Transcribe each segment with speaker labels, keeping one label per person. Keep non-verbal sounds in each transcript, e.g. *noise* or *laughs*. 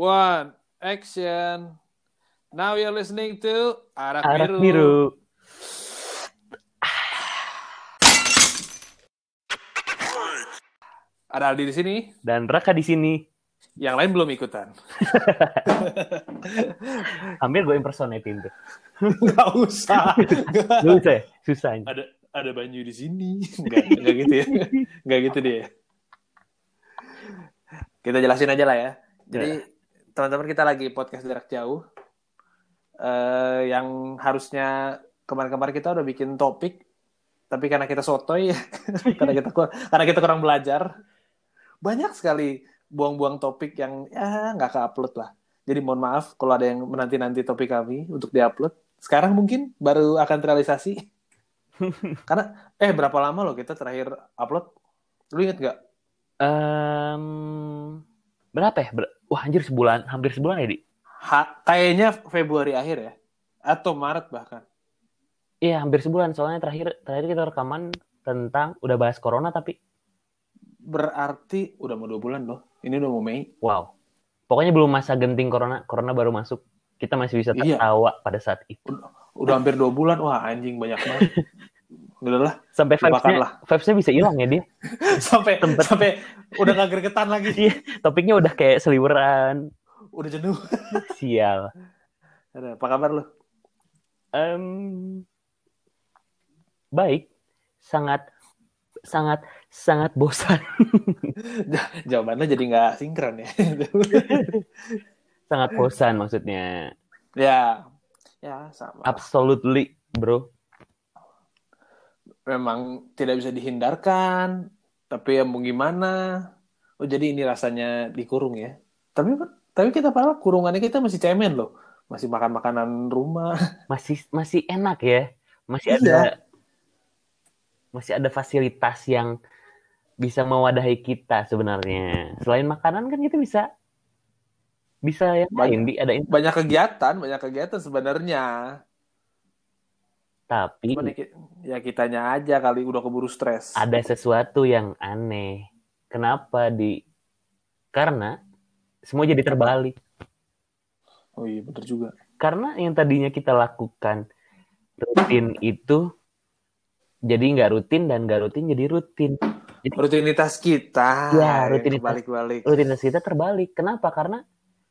Speaker 1: one, action. Now you're listening to Arak,
Speaker 2: Arak
Speaker 1: Biru.
Speaker 2: biru.
Speaker 1: Ada Aldi di sini,
Speaker 2: Dan Raka di sini.
Speaker 1: yang lain belum ikutan. *laughs*
Speaker 2: Hampir gue impersonatein tuh.
Speaker 1: Gak usah. *laughs*
Speaker 2: Lu bisa ya? Susah.
Speaker 1: ada ada Banyu di sini. Enggak, enggak gitu ya. Enggak gitu dia. Kita jelasin aja lah ya. Jadi teman-teman kita lagi podcast jarak jauh. Eh yang harusnya kemarin-kemarin kita udah bikin topik tapi karena kita sotoy *laughs* karena kita karena kita kurang belajar banyak sekali buang-buang topik yang ya nggak ke-upload lah. Jadi mohon maaf kalau ada yang menanti-nanti topik kami untuk diupload. Sekarang mungkin baru akan terrealisasi. *laughs* Karena eh berapa lama loh kita terakhir upload? Lu inget nggak?
Speaker 2: Em, berapa ya? Ber- Wah anjir sebulan, hampir sebulan ya, Di?
Speaker 1: Ha- kayaknya Februari akhir ya, atau Maret bahkan.
Speaker 2: Iya, hampir sebulan. Soalnya terakhir terakhir kita rekaman tentang udah bahas corona tapi
Speaker 1: Berarti udah mau dua bulan loh. Ini udah mau Mei.
Speaker 2: wow. Pokoknya belum masa genting corona, corona baru masuk. Kita masih bisa
Speaker 1: Iya.
Speaker 2: tertawa pada saat itu.
Speaker 1: Udah hampir dua bulan. Wah anjing banyak banget. *laughs* Udah lah.
Speaker 2: Sampai vibes-nya,
Speaker 1: lah.
Speaker 2: vibes-nya bisa hilang ya dia. *laughs*
Speaker 1: sampai
Speaker 2: Sempet.
Speaker 1: sampai udah gak gregetan lagi. *laughs*
Speaker 2: Iya, topiknya udah kayak seliweran.
Speaker 1: Udah jenuh. *laughs*
Speaker 2: Sial.
Speaker 1: Ada, apa kabar lu?
Speaker 2: Em, baik, sangat sangat sangat bosan,
Speaker 1: Jawabannya jadi nggak sinkron ya.
Speaker 2: sangat bosan maksudnya.
Speaker 1: ya, ya sama.
Speaker 2: Absolutely, bro.
Speaker 1: Memang tidak bisa dihindarkan, tapi ya mau gimana? Oh jadi ini rasanya dikurung ya. Tapi tapi kita padahal kurungannya kita masih cemen loh, masih makan makanan rumah. *laughs*
Speaker 2: Masih masih enak ya, masih
Speaker 1: Iya.
Speaker 2: ada masih ada fasilitas yang bisa mewadahi kita sebenarnya. Selain makanan kan kita bisa bisa yang lain di ada
Speaker 1: Banyak kegiatan, banyak kegiatan sebenarnya.
Speaker 2: Tapi
Speaker 1: Cuman ya ya kitanya aja kali udah keburu stres.
Speaker 2: ada sesuatu yang aneh. Kenapa di karena semua jadi terbalik.
Speaker 1: Oh iya bener juga.
Speaker 2: Karena yang tadinya kita lakukan rutin itu jadi nggak rutin dan nggak rutin jadi rutin.
Speaker 1: Rutinitas kita.
Speaker 2: Ya, rutinitas.
Speaker 1: Balik-balik.
Speaker 2: Rutinitas kita terbalik. Kenapa? Karena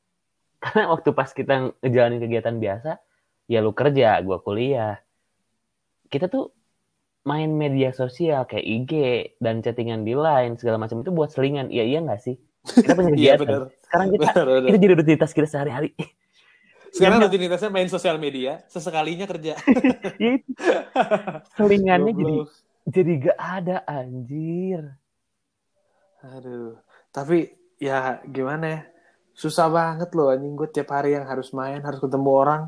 Speaker 2: *laughs* karena waktu pas kita ngejalanin kegiatan biasa, ya lu kerja, gua kuliah. Kita tuh main media sosial kayak IG dan chattingan di line segala macam itu buat selingan. Iya iya nggak sih? Kita punya *laughs*
Speaker 1: Iya
Speaker 2: kegiatan.
Speaker 1: bener.
Speaker 2: Sekarang kita
Speaker 1: Bener, bener.
Speaker 2: itu jadi rutinitas kita sehari-hari. *laughs*
Speaker 1: Sekarang
Speaker 2: Iya.
Speaker 1: rutinitasnya main sosial media, sesekalinya kerja. *laughs*
Speaker 2: Ya itu. Selingannya jadi jadi gak ada anjir.
Speaker 1: Aduh, tapi ya gimana ya? Susah banget loh anjing gue tiap hari yang harus main, harus ketemu orang.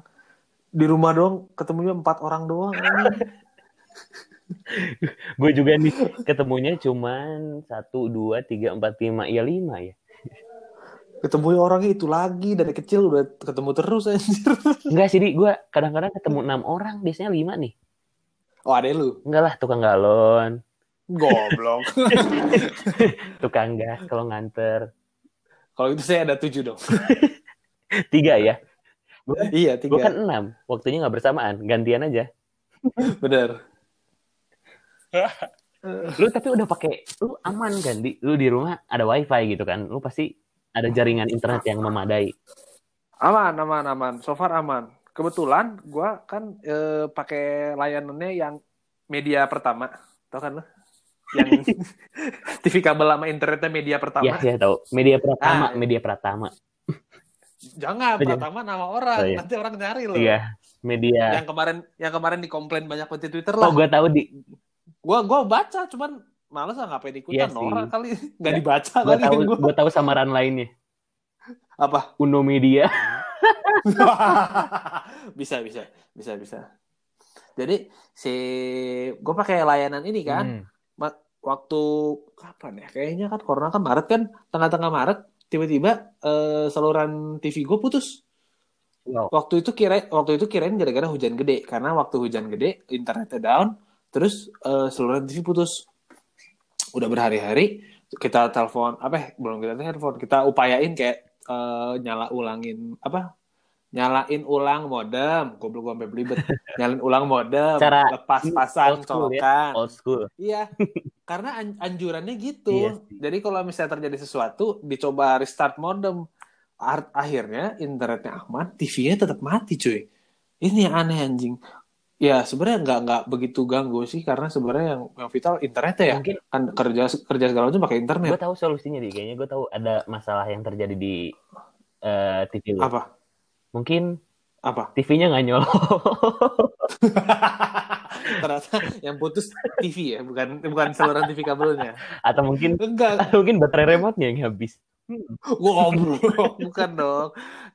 Speaker 1: Di rumah doang ketemunya empat orang doang. *laughs*
Speaker 2: Gue juga nih ketemunya cuman satu dua tiga empat lima ya lima ya.
Speaker 1: Ketemu orangnya itu lagi dari kecil udah ketemu terus anjir.
Speaker 2: Enggak sih, Di. Gue kadang-kadang ketemu enam orang, biasanya lima nih.
Speaker 1: Oh, ada lu.
Speaker 2: Enggak lah, tukang galon,
Speaker 1: Goblok. *laughs*
Speaker 2: tukang gas kalau nganter.
Speaker 1: Kalau itu saya ada tujuh dong. *laughs*
Speaker 2: Tiga ya.
Speaker 1: Iya,
Speaker 2: Gue kan
Speaker 1: tiga.
Speaker 2: enam. Waktunya nggak bersamaan, gantian aja.
Speaker 1: Bener. *laughs*
Speaker 2: Lu tapi udah pakai, lu aman kan, Di? Lu di rumah ada wifi gitu kan. Lu pasti ada jaringan internet yang memadai.
Speaker 1: Aman, aman, aman. So far aman. Kebetulan gue kan eh, pakai layanannya yang media pertama. Tahu kan lo? Yang *laughs* *laughs* TV kabel sama internetnya media pertama.
Speaker 2: Ya, ya tahu. Media Pratama,
Speaker 1: Ah,
Speaker 2: media Pratama.
Speaker 1: Jangan,
Speaker 2: Oh,
Speaker 1: pertama nama orang.
Speaker 2: Oh, iya.
Speaker 1: Nanti orang nyari loh.
Speaker 2: Iya, media.
Speaker 1: Yang kemarin yang kemarin dikomplain banyak banget di Twitter lah.
Speaker 2: Oh, gue tahu di.
Speaker 1: Gua gua baca cuman males lah ngapain ikutan
Speaker 2: Iya sih.
Speaker 1: Nora kali *laughs* nggak
Speaker 2: Ya,
Speaker 1: dibaca
Speaker 2: Gue
Speaker 1: kali
Speaker 2: tahu,
Speaker 1: gua.
Speaker 2: gue tahu samaran lainnya.
Speaker 1: Apa?
Speaker 2: Uno Media. *laughs*
Speaker 1: bisa bisa bisa bisa. Jadi si gue pakai layanan ini kan
Speaker 2: Hmm.
Speaker 1: waktu kapan ya? Kayaknya kan corona kan Maret kan tengah-tengah Maret tiba-tiba eh, saluran TV gue putus.
Speaker 2: Wow.
Speaker 1: Waktu itu kira waktu itu kirain gara-gara hujan gede karena waktu hujan gede internetnya down terus eh, saluran TV putus. Udah berhari-hari kita telepon apa ya? belum kita telepon kita upayain kayak eh, nyala ulangin apa nyalain ulang modem. Goblok gue sampai belibet. *laughs* Nyalain ulang modem.
Speaker 2: Cara
Speaker 1: lepas pasang
Speaker 2: old school ya.
Speaker 1: colokan.
Speaker 2: Old school.
Speaker 1: iya. *laughs* Karena an- anjurannya gitu.
Speaker 2: Iya sih.
Speaker 1: jadi kalau misalnya terjadi sesuatu dicoba restart modem. Ar- akhirnya internetnya aman TV-nya tetap mati cuy. Ini yang aneh anjing. Ya sebenarnya nggak nggak begitu ganggu sih. Karena sebenarnya yang yang vital internetnya ya.
Speaker 2: Mungkin
Speaker 1: kan kerja kerja segala macam pakai internet.
Speaker 2: Gue tahu solusinya di kayaknya gue tahu ada masalah yang terjadi di eh, TV lu.
Speaker 1: apa
Speaker 2: Mungkin
Speaker 1: apa
Speaker 2: TV-nya nggak nyolok. *laughs*
Speaker 1: ternyata yang putus TV ya bukan bukan saluran TV kabelnya
Speaker 2: Atau mungkin
Speaker 1: enggak
Speaker 2: atau mungkin baterai remote-nya yang habis.
Speaker 1: Goblok, *laughs* bukan dong.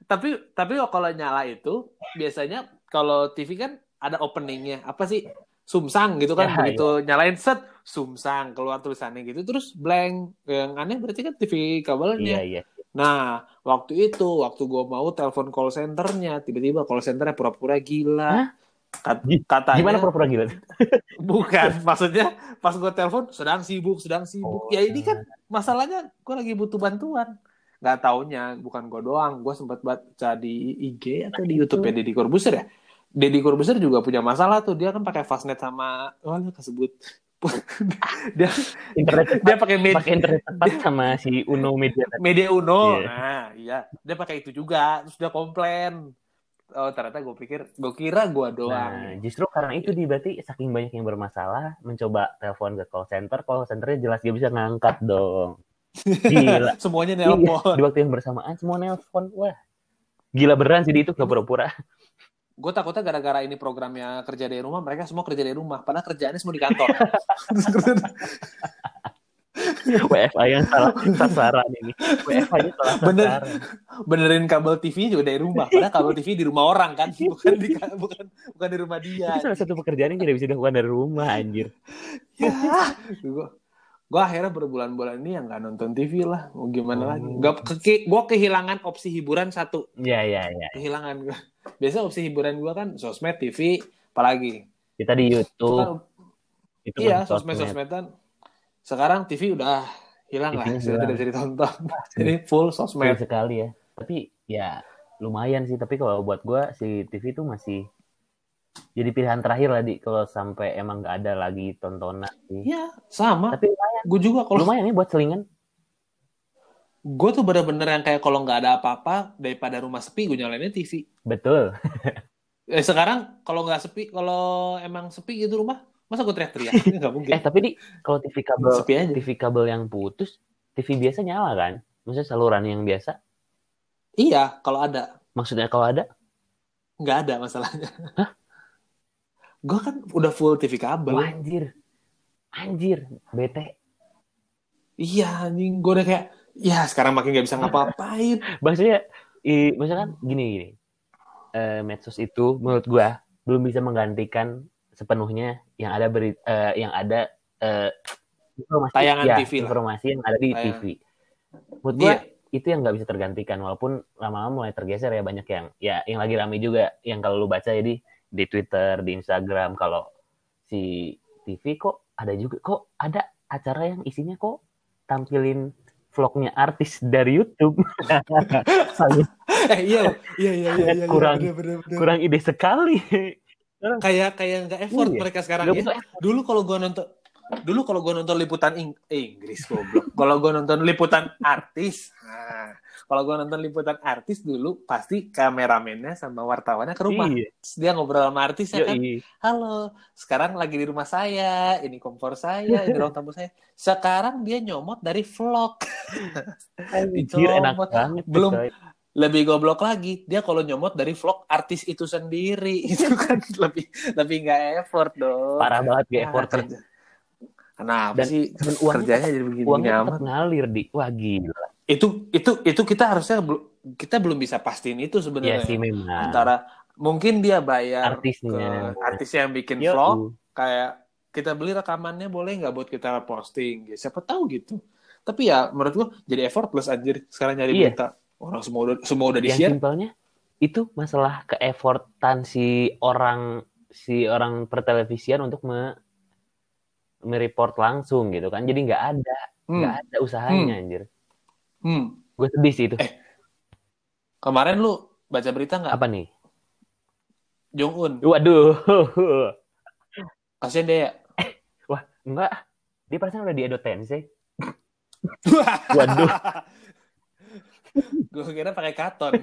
Speaker 1: Tapi tapi kalau nyala itu biasanya kalau TV kan ada openingnya. Apa sih? Sumsang gitu kan.
Speaker 2: Ya,
Speaker 1: Begitu nyalain set, sumsang keluar tulisannya gitu. Terus blank. Yang aneh berarti kan TV kabelnya.
Speaker 2: Iya, iya.
Speaker 1: Nah, waktu itu, waktu gue mau telepon call centernya, tiba-tiba call centernya pura-pura gila.
Speaker 2: Hah?
Speaker 1: Kat- katanya
Speaker 2: Gimana pura-pura gila? *laughs*
Speaker 1: bukan, maksudnya pas gue telepon sedang sibuk, sedang sibuk.
Speaker 2: Oh,
Speaker 1: ya ini kan masalahnya gue lagi butuh bantuan. Nggak taunya, bukan gue doang. Gue sempat baca di IG atau di YouTube ya, Deddy Corbuzier ya. Deddy Corbuzier juga punya masalah tuh. Dia kan pakai fastnet sama, oh kesebut. Dia
Speaker 2: Internet
Speaker 1: dia pakai med-
Speaker 2: pakai internet tepat sama si Uno Media.
Speaker 1: media Uno.
Speaker 2: Iya.
Speaker 1: Nah, iya. Dia pakai itu juga. Terus dia komplain. Oh, ternyata gue pikir, gue kira gue doang.
Speaker 2: Nah, justru karena itu di berarti saking banyak yang bermasalah mencoba telepon ke call center, call centernya jelas gak bisa ngangkat dong. Gila. *laughs*
Speaker 1: Semuanya
Speaker 2: Iya,
Speaker 1: nelpon.
Speaker 2: di waktu yang bersamaan semua nelpon. Wah. Gila beneran sih di itu gak pura-pura.
Speaker 1: Gue takutnya gara-gara ini programnya kerja dari rumah, mereka semua kerja dari rumah. Padahal kerjaannya semua di kantor. *laughs*
Speaker 2: WFA yang salah sasaran ini. WFA-nya salah
Speaker 1: Bener.
Speaker 2: sasaran.
Speaker 1: Benerin kabel TV juga dari rumah. Padahal kabel TV di rumah orang kan, *laughs* bukan di bukan bukan di rumah dia.
Speaker 2: Itu salah satu pekerjaan yang tidak bisa dilakukan dari rumah anjir.
Speaker 1: Ya, gue gue akhirnya berbulan-bulan ini yang nggak nonton TV lah. Mau gimana
Speaker 2: Oh.
Speaker 1: lagi? Gak gue kehilangan opsi hiburan satu.
Speaker 2: Iya, iya, iya.
Speaker 1: Kehilangan gue. Biasa opsi hiburan gue kan sosmed, TV, apalagi.
Speaker 2: Kita di YouTube.
Speaker 1: Kan,
Speaker 2: Itu
Speaker 1: iya, sosmed sosmedan. Sekarang TV udah hilang lah, sudah tidak bisa ditonton. *laughs* Jadi full sosmed.
Speaker 2: sekali ya. Tapi ya lumayan sih. Tapi kalau buat gua si TV itu masih jadi pilihan terakhir lah di kalau sampai emang nggak ada lagi tontonan sih.
Speaker 1: Iya, sama.
Speaker 2: Tapi lumayan,
Speaker 1: Gue juga kalau
Speaker 2: lumayan ya buat selingan.
Speaker 1: gue tuh bener-bener yang kayak kalau nggak ada apa-apa daripada rumah sepi gue nyalainnya TV.
Speaker 2: Betul.
Speaker 1: Eh, sekarang kalau nggak sepi, kalau emang sepi gitu rumah, masa gue teriak-teriak? *laughs* Nggak mungkin.
Speaker 2: Eh tapi di kalau TV kabel
Speaker 1: sepi aja.
Speaker 2: TV kabel yang putus, TV biasa nyala kan? Maksudnya saluran yang biasa.
Speaker 1: Iya, kalau ada.
Speaker 2: Maksudnya kalau ada
Speaker 1: Nggak ada masalahnya. Gue kan udah full TV kabel.
Speaker 2: Wah, anjir. Anjir, bete.
Speaker 1: Iya, anjing. Gue udah kayak, ya sekarang makin nggak bisa ngapa-ngapain. *laughs*
Speaker 2: Maksudnya i, maksudnya kan gini Eh, medsos itu menurut gua belum bisa menggantikan sepenuhnya yang ada beri, eh, yang ada eh, informasi
Speaker 1: Tayangan
Speaker 2: ya,
Speaker 1: TV lah.
Speaker 2: informasi yang ada di
Speaker 1: Tayangan.
Speaker 2: TV. Menurut gua
Speaker 1: Iya.
Speaker 2: itu yang nggak bisa tergantikan walaupun lama-lama mulai tergeser ya banyak yang ya yang lagi rame juga yang kalau lu baca jadi di Twitter, di Instagram kalau si TV kok ada juga kok ada acara yang isinya kok tampilin vlognya artis dari YouTube. *laughs*
Speaker 1: Eh iya, iya, iya, iya, iya,
Speaker 2: Kurang-
Speaker 1: bener, bener, bener.
Speaker 2: kurang ide sekali.
Speaker 1: Kayak kayak nggak effort
Speaker 2: Iya.
Speaker 1: mereka sekarang ya. Dulu kalau gue nonton dulu kalau gue nonton liputan Ing- eh, Inggris goblok. kalau gue nonton liputan artis, nah, kalau gue nonton liputan artis dulu pasti kameramennya sama wartawannya ke rumah.
Speaker 2: Iya.
Speaker 1: Dia ngobrol sama artisnya kan. Halo, sekarang lagi di rumah saya, ini kompor saya, ini ruang tamu saya. Sekarang dia nyomot dari vlog. *laughs*
Speaker 2: Anjir, enak banget.
Speaker 1: Belum
Speaker 2: coy.
Speaker 1: Lebih goblok lagi, dia kalau nyomot dari vlog artis itu sendiri, *laughs* itu kan lebih lebih nggak effort dong.
Speaker 2: Parah banget gak
Speaker 1: Ah,
Speaker 2: effort
Speaker 1: kerja. Kenapa
Speaker 2: Dan-
Speaker 1: sih
Speaker 2: uangnya
Speaker 1: kerjanya jadi begini
Speaker 2: Uangnya
Speaker 1: amat?
Speaker 2: tetap ngalir di. Wah gila.
Speaker 1: Itu itu itu kita harusnya belum kita belum bisa pastiin itu
Speaker 2: Ya
Speaker 1: sebenarnya.
Speaker 2: sih memang.
Speaker 1: Antara mungkin dia bayar
Speaker 2: Artisnya.
Speaker 1: ke artis yang bikin
Speaker 2: Yo,
Speaker 1: vlog kayak kita beli rekamannya boleh nggak buat kita posting ya, siapa tahu gitu tapi ya menurut gua jadi effortless anjir sekarang nyari
Speaker 2: Iya.
Speaker 1: berita orang semua udah semua udah di
Speaker 2: yang
Speaker 1: share
Speaker 2: simpelnya itu masalah keeffortan si orang si orang pertelevisian untuk me mereport langsung gitu kan jadi nggak ada nggak
Speaker 1: hmm.
Speaker 2: ada usahanya anjir
Speaker 1: hmm.
Speaker 2: gue sedih sih itu
Speaker 1: Eh, Kemarin lu baca berita nggak?
Speaker 2: Apa nih?
Speaker 1: Jong Un.
Speaker 2: Waduh.
Speaker 1: Kasian dia ya.
Speaker 2: Wah, enggak. Dia perasaan udah di Edo Tensei. *laughs* Waduh.
Speaker 1: Gue kira pakai katon. *laughs*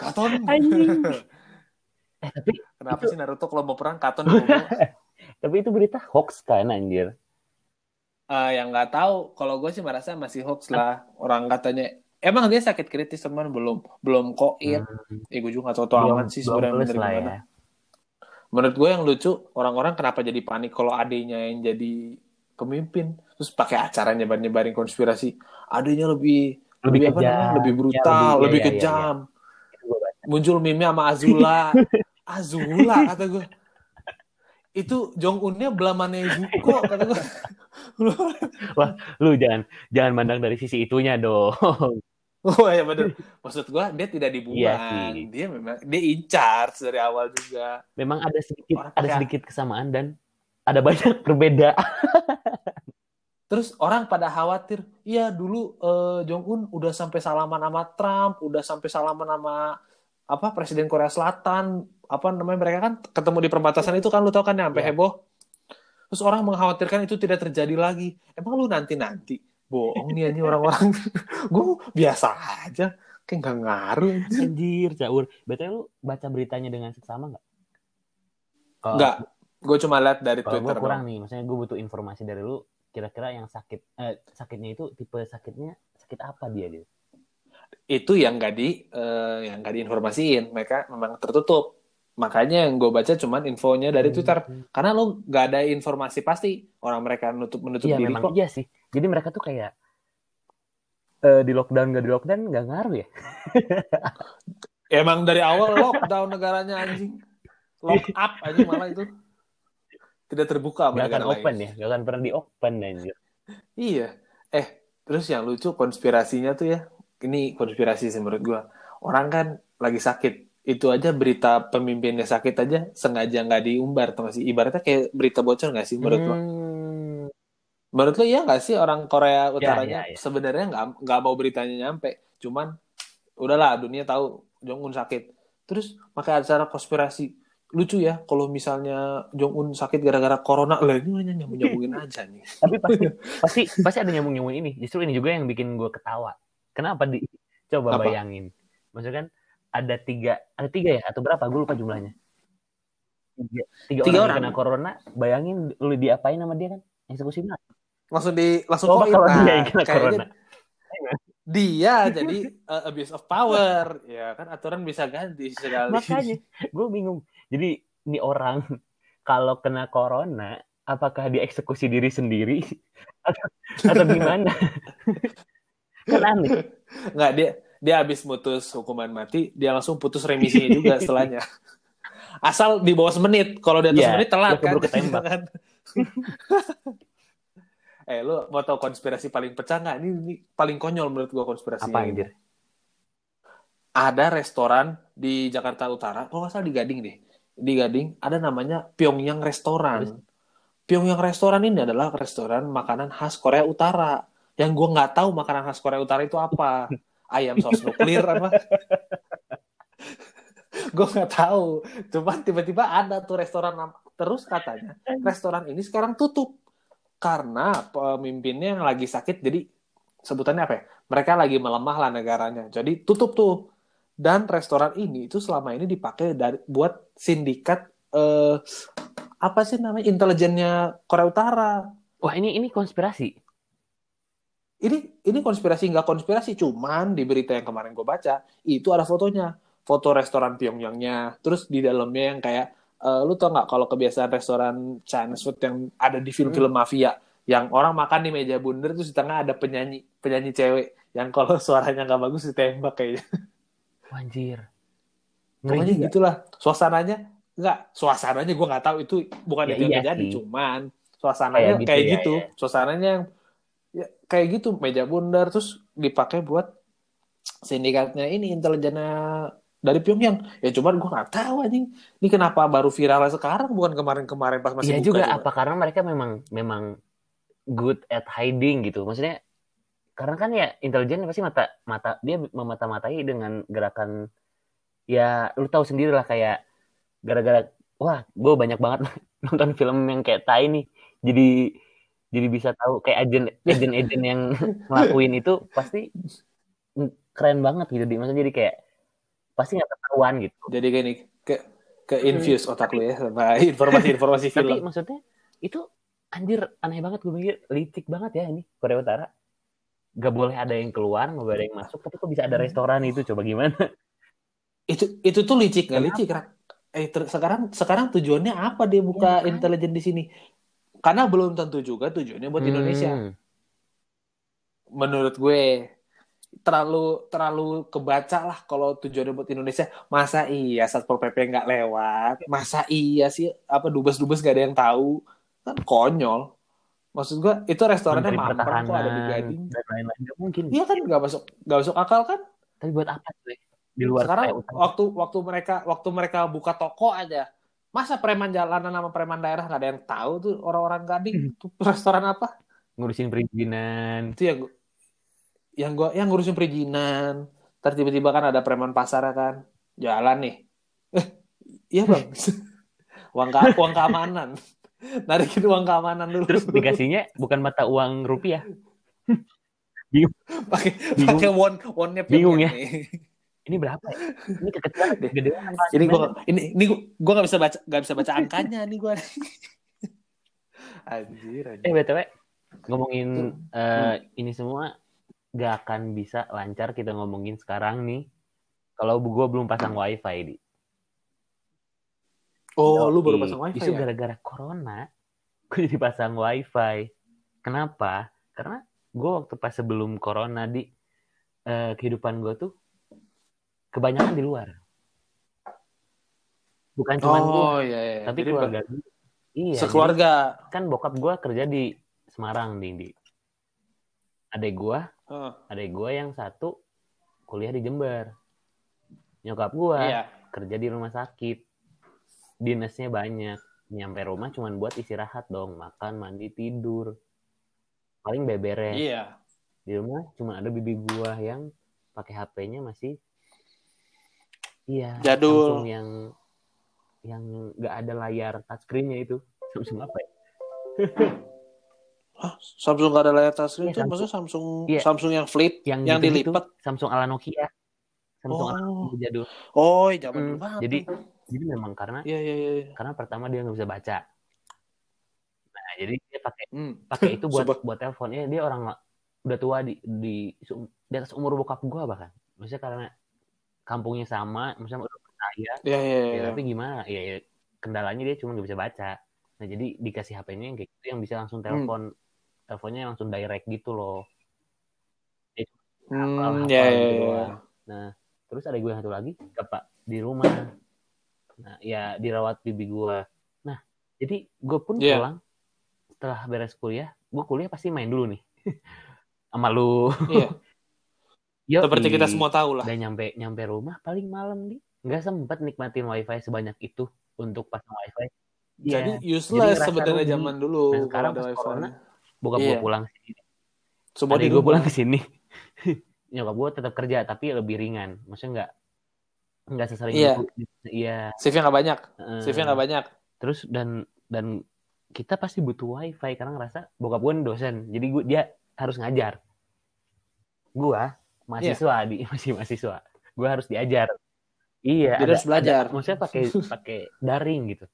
Speaker 1: katon.
Speaker 2: Anjing. Eh, tapi
Speaker 1: Kenapa
Speaker 2: Itu-
Speaker 1: sih Naruto kalau mau perang katon *laughs*
Speaker 2: tapi itu berita hoax kan anjir.
Speaker 1: Eh, yang nggak tahu, kalau gue sih merasa masih hoax lah. Orang katanya emang dia sakit kritis teman belum belum koit.
Speaker 2: Hmm,
Speaker 1: Eh gue juga nggak tahu tahu amat sih sebenarnya bener gimana.
Speaker 2: ya.
Speaker 1: Menurut gue yang lucu orang-orang kenapa jadi panik kalau adanya yang jadi pemimpin terus pakai acara nyebar-nyebarin konspirasi adanya lebih
Speaker 2: Lebih
Speaker 1: apa
Speaker 2: kejam.
Speaker 1: namanya, lebih
Speaker 2: Ya,
Speaker 1: brutal
Speaker 2: lebih-
Speaker 1: lebih
Speaker 2: iya, iya,
Speaker 1: kejam
Speaker 2: Itu gua baca.
Speaker 1: muncul meme sama Azula *laughs* Azula kata gue itu Jong Unnya belamannya Zuko kata gue
Speaker 2: Lu jangan jangan mandang dari sisi itunya dong.
Speaker 1: oh ya bener maksud gue dia tidak dibuang
Speaker 2: Iya sih.
Speaker 1: dia memang dia in charge dari awal juga
Speaker 2: Memang ada sedikit
Speaker 1: Orang
Speaker 2: ada sedikit kesamaan dan ada banyak *laughs* perbedaan.
Speaker 1: Terus orang pada khawatir, iya dulu eh, Jong Un udah sampai salaman sama Trump, udah sampai salaman sama apa Presiden Korea Selatan, apa namanya mereka kan ketemu di perbatasan itu kan lu tau kan ya, sampai
Speaker 2: Iya.
Speaker 1: heboh. Terus orang mengkhawatirkan itu tidak terjadi lagi. Emang lu nanti nanti bohong nih anjing orang-orang. *laughs* Gue biasa aja, kayak nggak ngaruh.
Speaker 2: Anjir, caur. Betul lu baca beritanya dengan seksama nggak?
Speaker 1: Nggak, gue cuma lihat dari
Speaker 2: gue
Speaker 1: Twitter.
Speaker 2: kurang
Speaker 1: doang.
Speaker 2: nih, maksudnya gue butuh informasi dari lu. Kira-kira yang sakit, eh, sakitnya itu tipe sakitnya sakit apa dia gitu?
Speaker 1: Itu yang nggak di, eh, yang nggak diinformasiin. Mereka memang tertutup. Makanya yang gue baca cuman infonya dari Twitter. Karena lo nggak ada informasi pasti orang mereka nutup menutup
Speaker 2: Iya
Speaker 1: diri
Speaker 2: memang
Speaker 1: kok.
Speaker 2: iya sih. Jadi mereka tuh kayak eh, di lockdown gak di lockdown nggak ngaruh ya? *laughs*
Speaker 1: Emang dari awal lockdown negaranya anjing. Lock up anjing malah itu. Tidak terbuka sama
Speaker 2: Gak akan open
Speaker 1: lain.
Speaker 2: ya, gak akan pernah di open anjir.
Speaker 1: Iya. Eh, terus yang lucu konspirasinya tuh ya. Ini konspirasi sih menurut gua. Orang kan lagi sakit. Itu aja berita pemimpinnya sakit aja sengaja nggak diumbar tuh sih. Ibaratnya kayak berita bocor nggak sih menurut lo?
Speaker 2: Hmm,
Speaker 1: Menurut lo iya nggak sih orang Korea Utaranya
Speaker 2: ya, ya.
Speaker 1: sebenarnya nggak nggak mau beritanya nyampe, cuman udahlah dunia tahu Jong Un sakit. Terus pakai acara konspirasi lucu ya kalau misalnya Jong Un sakit gara-gara corona lah ini hanya nyambung nyambungin *laughs* aja nih.
Speaker 2: Tapi pasti *laughs* pasti pasti ada nyambung nyambung ini. Justru ini juga yang bikin gue ketawa. Kenapa di coba
Speaker 1: Apa?
Speaker 2: bayangin? Maksudnya kan ada tiga ada tiga ya atau berapa? Gue lupa jumlahnya. Tiga, tiga,
Speaker 1: Tiga
Speaker 2: orang,
Speaker 1: orang.
Speaker 2: kena corona. Bayangin lu diapain sama dia kan? Eksekusi mati.
Speaker 1: Langsung di langsung koin.
Speaker 2: kalau
Speaker 1: Nah,
Speaker 2: dia yang kena corona.
Speaker 1: Dia jadi uh, abuse of power, *laughs* ya kan aturan bisa ganti sekali.
Speaker 2: Makanya gue bingung. Jadi ini orang kalau kena corona, apakah dia eksekusi diri sendiri *laughs* atau, atau gimana? *laughs* kan aneh.
Speaker 1: Nggak dia dia habis mutus hukuman mati, dia langsung putus remisinya juga *laughs* setelahnya. Asal di bawah semenit, kalau di atas
Speaker 2: Iya,
Speaker 1: semenit telat kan.
Speaker 2: ketembak.
Speaker 1: Kan? *laughs* eh lu mau tahu konspirasi paling pecah nggak? Ini, ini paling konyol menurut gua konspirasinya.
Speaker 2: Apa anjir?
Speaker 1: Ada restoran di Jakarta Utara, kalau nggak salah di Gading deh. Di Gading ada namanya Pyongyang Restoran. Pyongyang Restoran ini adalah restoran makanan khas Korea Utara. Yang gue nggak tahu makanan khas Korea Utara itu apa. *laughs* Ayam saus nuklir apa? *laughs* gue nggak tahu. Cuman tiba-tiba ada tuh restoran terus katanya restoran ini sekarang tutup karena pemimpinnya yang lagi sakit. Jadi sebutannya apa ya? Mereka lagi melemah lah negaranya. Jadi tutup tuh. Dan restoran ini itu selama ini dipakai dari buat sindikat eh, apa sih namanya intelijennya Korea Utara.
Speaker 2: Wah ini ini konspirasi.
Speaker 1: Ini ini konspirasi nggak konspirasi, cuman di berita yang kemarin gue baca itu ada fotonya, foto restoran Pyongyangnya, terus di dalamnya yang kayak eh, lu tau nggak kalau kebiasaan restoran Chinese food yang ada di film-film mafia, yang orang makan di meja bundar terus di tengah ada penyanyi penyanyi cewek yang kalau *laughs* suaranya nggak bagus ditembak kayaknya.
Speaker 2: Wanjir.
Speaker 1: Pokoknya gitulah. Suasananya nggak suasananya gue nggak tahu. Itu bukan
Speaker 2: Ya
Speaker 1: itu yang
Speaker 2: iya
Speaker 1: terjadi cuman suasananya
Speaker 2: Kayak
Speaker 1: kayak
Speaker 2: gitu
Speaker 1: gitu,
Speaker 2: ya, ya.
Speaker 1: suasananya yang ya, kayak gitu meja bundar terus dipakai buat sindikatnya ini intelijennya dari Pyongyang ya cuman gue nggak tahu anjing ini kenapa baru viral sekarang bukan kemarin-kemarin pas masih
Speaker 2: Iya
Speaker 1: buka
Speaker 2: juga
Speaker 1: coba.
Speaker 2: apa karena mereka memang memang good at hiding gitu. Maksudnya karena kan ya intelijen pasti mata mata dia memata-matai dengan gerakan ya lu tahu sendiri lah kayak gara-gara wah gue banyak banget *laughs* nonton film yang kayak tai nih jadi jadi bisa tahu kayak agen agen agen yang *laughs* ngelakuin itu pasti keren banget gitu di. Maksudnya jadi kayak pasti nggak ketahuan gitu.
Speaker 1: Jadi gini ke ke infuse otak lu ya sama *laughs* informasi-informasi film.
Speaker 2: tapi maksudnya itu anjir aneh banget gue mikir licik banget ya ini Korea Utara. Gak boleh ada yang keluar nggak boleh ada yang masuk tapi kok bisa ada restoran itu? Coba gimana?
Speaker 1: Itu itu tuh licik nggak? Licik rak eh ter, sekarang sekarang tujuannya apa dia buka ya, intelijen di sini karena belum tentu juga tujuannya buat hmm. Indonesia menurut gue terlalu terlalu kebaca lah kalau tujuannya buat Indonesia masa iya satpol pp nggak lewat masa iya sih apa dubes dubes gak ada yang tahu kan konyol Maksud gua itu restorannya mampir kok ada di Gading. Dan lain-lain mungkin. Iya kan nggak masuk nggak masuk akal kan?
Speaker 2: Tapi buat apa sih? Di luar
Speaker 1: Sekarang waktu waktu mereka waktu mereka buka toko aja. Masa preman jalanan sama preman daerah nggak ada yang tahu tuh orang-orang Gading hmm. tuh restoran apa?
Speaker 2: Ngurusin perizinan.
Speaker 1: Itu yang yang gua yang ngurusin perizinan. Terus tiba-tiba kan ada preman pasar kan. Jalan nih. Eh, iya bang. *laughs* uang, ke uang keamanan narikin uang keamanan dulu.
Speaker 2: Terus dikasihnya bukan mata uang rupiah. *laughs*
Speaker 1: bingung. Pakai pakai won wonnya
Speaker 2: bingung ya. Ini berapa ya? Ini kekecilan deh. Gede
Speaker 1: Ini gua ini ini gua nggak bisa baca nggak bisa baca angkanya nih gua.
Speaker 2: anjir, anjir. Eh btw ngomongin hmm. uh, ini semua gak akan bisa lancar kita ngomongin sekarang nih kalau gue belum pasang wifi di
Speaker 1: Oh, Yoi. lu baru pasang wifi
Speaker 2: Itu ya? gara-gara corona, gue jadi pasang wifi. Kenapa? Karena gue waktu pas sebelum corona di uh, kehidupan gue tuh kebanyakan di luar. Bukan cuma oh, gue, iya, iya. tapi jadi keluarga gue.
Speaker 1: Iya. Sekeluarga.
Speaker 2: Kan bokap gue kerja di Semarang, di, di. Adek gue, uh. adek gue yang satu kuliah di Jember. Nyokap gue iya. kerja di rumah sakit dinasnya banyak nyampe rumah cuman buat istirahat dong makan mandi tidur paling beberes
Speaker 1: iya
Speaker 2: di rumah cuma ada bibi gua yang pakai HP-nya masih iya
Speaker 1: jadul.
Speaker 2: Samsung yang yang nggak ada layar touchscreen-nya itu. Samsung apa ya?
Speaker 1: Hah, Samsung gak ada layar touchscreen iya, itu maksudnya Samsung. Iya. Samsung yang flip yang, yang gitu dilipat?
Speaker 2: Samsung ala Nokia. Samsung oh. ala jadul.
Speaker 1: Oh zaman hmm,
Speaker 2: banget. jadi jadi memang karena
Speaker 1: yeah, yeah, yeah.
Speaker 2: karena pertama dia nggak bisa baca. Nah jadi dia pakai hmm. pakai itu buat buat telepon. Ya dia orang udah tua di di di atas umur bokap gua bahkan. Maksudnya karena kampungnya sama maksudnya udah percaya
Speaker 1: yeah, yeah, yeah. ya,
Speaker 2: tapi gimana ya, ya kendalanya dia cuma nggak bisa baca nah jadi dikasih HP-nya yang kayak gitu yang bisa langsung telepon hmm. teleponnya langsung direct gitu loh
Speaker 1: jadi, hmm, yeah, yeah, gitu yeah.
Speaker 2: nah terus ada gue yang satu lagi bapak di rumah Nah, ya dirawat bibi gue. Nah, jadi gue pun yeah. pulang setelah beres kuliah, gue kuliah pasti main dulu nih. *laughs* Sama lu.
Speaker 1: Iya. *laughs* Yo, Seperti kita semua tahu lah.
Speaker 2: Dan nyampe nyampe rumah paling malam nih. Nggak sempat nikmatin wifi sebanyak itu untuk pasang wifi.
Speaker 1: Jadi useless sebenarnya zaman dulu.
Speaker 2: Nah, sekarang pas corona, buka yeah. gue pulang sini. Semua di gue pulang ke sini. *laughs* Nyokap gue tetap kerja tapi lebih ringan. Maksudnya nggak nggak sesering
Speaker 1: iya.
Speaker 2: itu iya
Speaker 1: shiftnya nggak banyak uh, shiftnya nggak banyak
Speaker 2: terus dan dan kita pasti butuh wifi karena ngerasa bokap gue dosen jadi gue dia harus ngajar gue mahasiswa yeah. di *laughs* masih mahasiswa gue harus diajar iya
Speaker 1: ada, harus belajar
Speaker 2: ada, maksudnya pakai *laughs* pakai daring gitu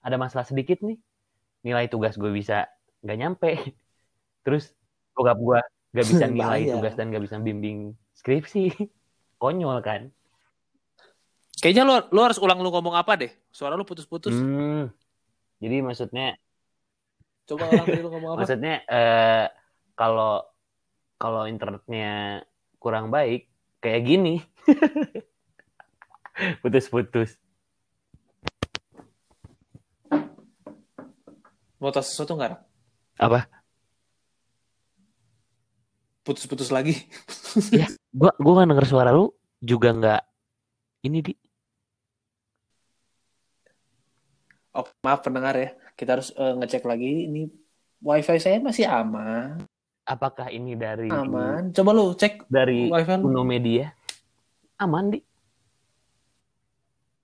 Speaker 2: ada masalah sedikit nih nilai tugas gue bisa nggak nyampe *laughs* terus bokap gue nggak bisa nilai tugas dan nggak bisa bimbing skripsi konyol kan
Speaker 1: Kayaknya lu, lu harus ulang lu ngomong apa deh. Suara lu putus-putus.
Speaker 2: Hmm. Jadi maksudnya
Speaker 1: Coba ulang dulu ngomong apa?
Speaker 2: Maksudnya eh kalau kalau internetnya kurang baik kayak gini. *laughs* Putus-putus.
Speaker 1: Mau tahu sesuatu nggak?
Speaker 2: Apa?
Speaker 1: Putus-putus lagi. *laughs*
Speaker 2: ya, gua gua kan denger suara lu juga nggak ini di
Speaker 1: Oh, maaf pendengar ya. Kita harus uh, ngecek lagi ini wifi saya masih aman.
Speaker 2: Apakah ini dari
Speaker 1: Aman. Coba lu cek
Speaker 2: dari
Speaker 1: wifi lu.
Speaker 2: Uno Media? Aman di,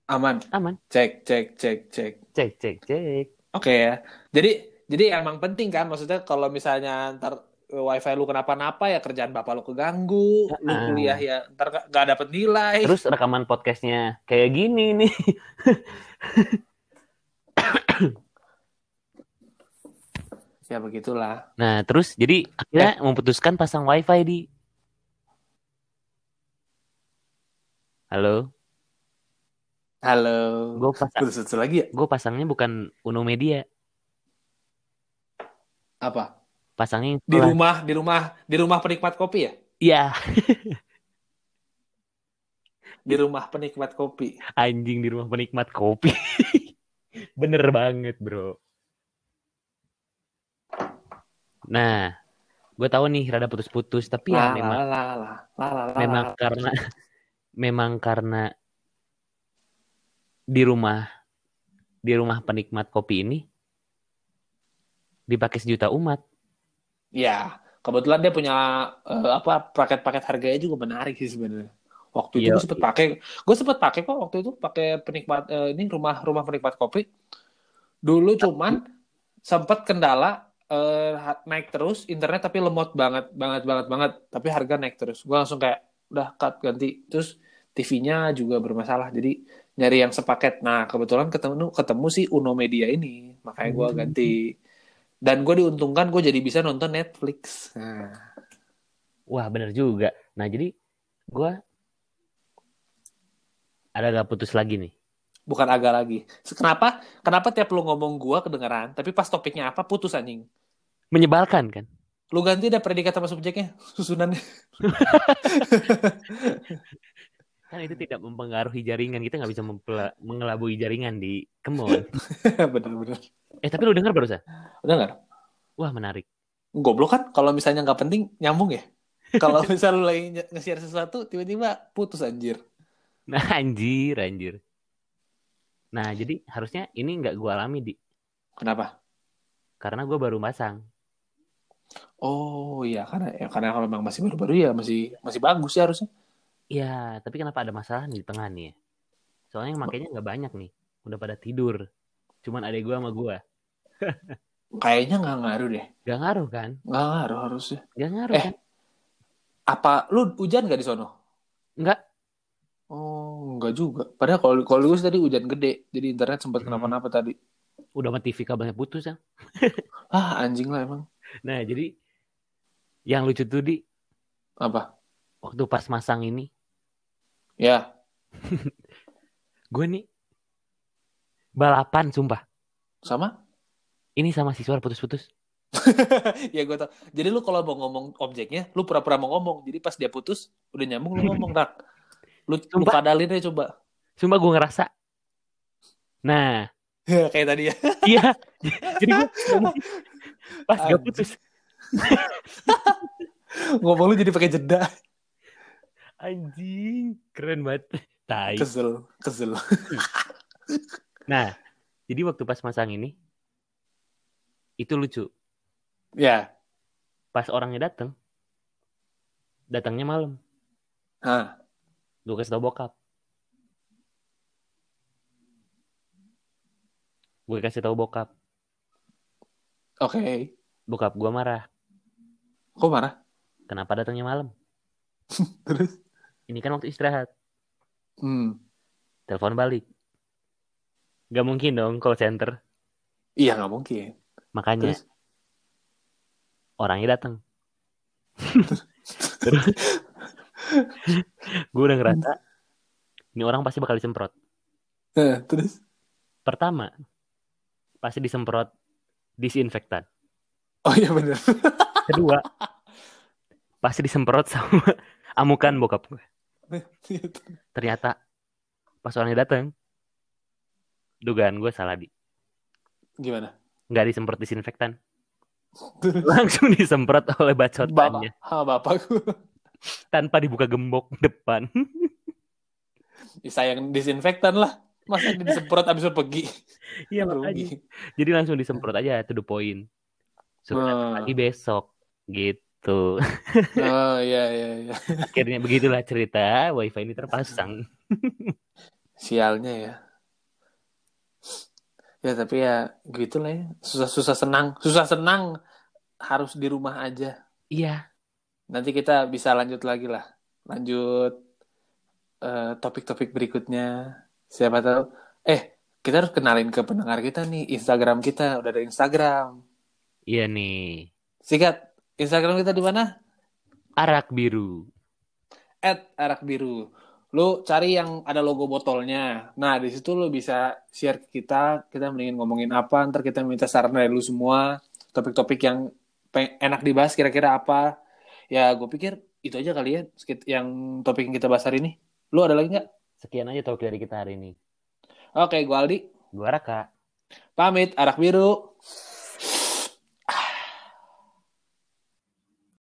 Speaker 1: Aman.
Speaker 2: aman.
Speaker 1: Cek, cek, cek, cek.
Speaker 2: Cek cek cek.
Speaker 1: Oke ya. Jadi jadi emang penting kan maksudnya kalau misalnya ntar wifi lu kenapa-napa ya kerjaan bapak lu keganggu, lu
Speaker 2: Ah.
Speaker 1: kuliah ya ntar gak, gak dapet nilai.
Speaker 2: Terus rekaman podcastnya kayak gini nih. *coughs*
Speaker 1: Ya begitulah.
Speaker 2: Nah terus jadi akhirnya memutuskan pasang wifi di. Halo,
Speaker 1: Halo.
Speaker 2: gue pasang,
Speaker 1: Terus lagi ya?
Speaker 2: gue pasangnya bukan Uno Media,
Speaker 1: Apa?
Speaker 2: pasangnya
Speaker 1: Di rumah, di rumah, di rumah penikmat kopi ya?
Speaker 2: Iya, *laughs*
Speaker 1: Di rumah penikmat kopi.
Speaker 2: anjing di rumah penikmat kopi. *laughs* Bener banget bro. Nah, gue tahu nih rada putus-putus, tapi ya memang memang karena *laughs* memang karena di rumah di rumah penikmat kopi ini dipakai sejuta umat.
Speaker 1: Ya, kebetulan dia punya eh, apa paket-paket harganya juga menarik sih sebenarnya. Waktu itu
Speaker 2: Iya.
Speaker 1: gue sempet pakai, gue sempet pakai kok waktu itu pakai penikmat eh, ini rumah rumah penikmat kopi. Dulu cuman sempat kendala ha- naik terus internet tapi lemot banget banget banget banget tapi harga naik terus. Gue langsung kayak udah cut ganti. Terus TV-nya juga bermasalah jadi nyari yang sepaket. Nah kebetulan ketemu ketemu si Uno Media ini makanya gue
Speaker 2: Hmm.
Speaker 1: ganti. Dan gue diuntungkan gue jadi bisa nonton Netflix. Nah,
Speaker 2: Wah, bener juga. Nah, jadi gua ada gak putus lagi nih.
Speaker 1: bukan agak lagi. Kenapa? Kenapa tiap lu ngomong gua kedengeran, tapi pas topiknya apa putus anjing.
Speaker 2: Menyebalkan kan?
Speaker 1: Lu ganti dah predikat sama subjeknya, *laughs* susunannya. *laughs*
Speaker 2: Kan itu tidak mempengaruhi jaringan. Kita nggak bisa mengelabui jaringan di Kemon. *laughs*
Speaker 1: Bener-bener.
Speaker 2: Eh, tapi lu dengar barusan?
Speaker 1: Nggak?
Speaker 2: Wah, menarik.
Speaker 1: Goblok kan? Kalau misalnya nggak penting, nyambung ya. Kalau misalnya lu lagi nge- nge-share sesuatu, tiba-tiba putus anjir.
Speaker 2: Nah, anjir, anjir. Nah, jadi harusnya ini nggak gua alami di
Speaker 1: Kenapa?
Speaker 2: karena gua baru masang.
Speaker 1: Oh iya, karena ya, karena kalau memang masih baru-baru ya masih masih bagus ya harusnya.
Speaker 2: Ya, tapi kenapa ada masalah nih di tengah nih ya? Soalnya yang makainya nggak banyak nih. Udah pada tidur. Cuman adek gua sama gua. *laughs*
Speaker 1: Kayaknya nggak ngaruh deh.
Speaker 2: Gak ngaruh kan?
Speaker 1: Nggak ngaruh harusnya.
Speaker 2: Gak ngaruh
Speaker 1: Eh.
Speaker 2: kan?
Speaker 1: Apa lu hujan nggak di sono?
Speaker 2: Enggak.
Speaker 1: Oh, enggak juga. Padahal kalau kalau gue tadi hujan gede, jadi internet sempat
Speaker 2: Hmm.
Speaker 1: kenapa-napa tadi.
Speaker 2: Udah sama TV kabelnya putus ya.
Speaker 1: Ah, anjing lah emang.
Speaker 2: Nah, jadi yang lucu tuh di
Speaker 1: Apa?
Speaker 2: waktu pas masang ini,
Speaker 1: Ya, *laughs*
Speaker 2: gue nih balapan sumpah.
Speaker 1: sama?
Speaker 2: Ini sama siswa putus-putus. *laughs*
Speaker 1: ya gue tau. Jadi lu kalau mau ngomong objeknya, lu pura-pura mau ngomong. Jadi pas dia putus, udah nyambung lu *laughs* ngomong, Rak. Lu, lu
Speaker 2: Sumpah.
Speaker 1: kadalin aja coba.
Speaker 2: Sumpah gue ngerasa. Nah,
Speaker 1: Kayak tadi ya.
Speaker 2: iya. jadi gue pas gak putus. *laughs*
Speaker 1: ngomong lu jadi pakai jeda.
Speaker 2: Anjing, keren banget. Tai.
Speaker 1: Kesel, kesel. *laughs*
Speaker 2: Nah, jadi waktu pas masang ini, itu lucu.
Speaker 1: ya.
Speaker 2: Pas orangnya datang, datangnya malam.
Speaker 1: Hah.
Speaker 2: Gue kasih tau bokap. Gue kasih tau bokap.
Speaker 1: Oke.
Speaker 2: Bokap gue marah.
Speaker 1: Kok marah?
Speaker 2: Kenapa datangnya malam? *laughs*
Speaker 1: Terus?
Speaker 2: Ini kan waktu istirahat.
Speaker 1: Hmm.
Speaker 2: Telepon balik. Gak mungkin dong call center.
Speaker 1: Iya, nggak mungkin.
Speaker 2: Makanya
Speaker 1: Terus?
Speaker 2: orangnya datang. Terus gue udah ngerasa ini orang pasti bakal disemprot.
Speaker 1: Eh, terus?
Speaker 2: Pertama, pasti disemprot disinfektan.
Speaker 1: Oh iya bener. *laughs*
Speaker 2: Kedua, pasti disemprot sama *laughs* amukan bokap gue. Ternyata pas orangnya datang, dugaan gue salah di
Speaker 1: Gimana?
Speaker 2: nggak disemprot disinfektan, *laughs* langsung disemprot oleh
Speaker 1: Bapak,
Speaker 2: bacotannya
Speaker 1: ha, bapak gue.
Speaker 2: tanpa dibuka gembok depan.
Speaker 1: Sayang disinfektan lah. Masa disemprot abis itu pergi.
Speaker 2: Iya makanya. Jadi langsung disemprot aja to the point. Datang
Speaker 1: Hmm.
Speaker 2: lagi besok gitu.
Speaker 1: Oh iya *laughs* iya iya.
Speaker 2: Akhirnya begitulah cerita wifi ini terpasang.
Speaker 1: Sialnya ya. Ya tapi ya gitu lah ya. Susah-susah senang. Susah senang harus di rumah aja.
Speaker 2: Iya.
Speaker 1: Nanti kita bisa lanjut lagi lah. Lanjut eh, topik-topik berikutnya. Siapa tahu. Eh, kita harus kenalin ke pendengar kita nih. Instagram kita. Udah ada Instagram.
Speaker 2: Iya nih.
Speaker 1: Sikat. Instagram kita di mana?
Speaker 2: Arak biru.
Speaker 1: At arak biru. Lu cari yang ada logo botolnya. Nah, di situ lu bisa share ke kita. Kita mendingin ngomongin apa. Ntar kita minta saran dari lu semua. Topik-topik yang enak dibahas kira-kira apa. Ya, gue pikir itu aja kali ya. Yang topik yang kita bahas hari ini. Lu ada lagi nggak?
Speaker 2: Sekian aja topik dari kita hari ini.
Speaker 1: Oke, gue Aldi.
Speaker 2: Gua Raka.
Speaker 1: Pamit, arak biru.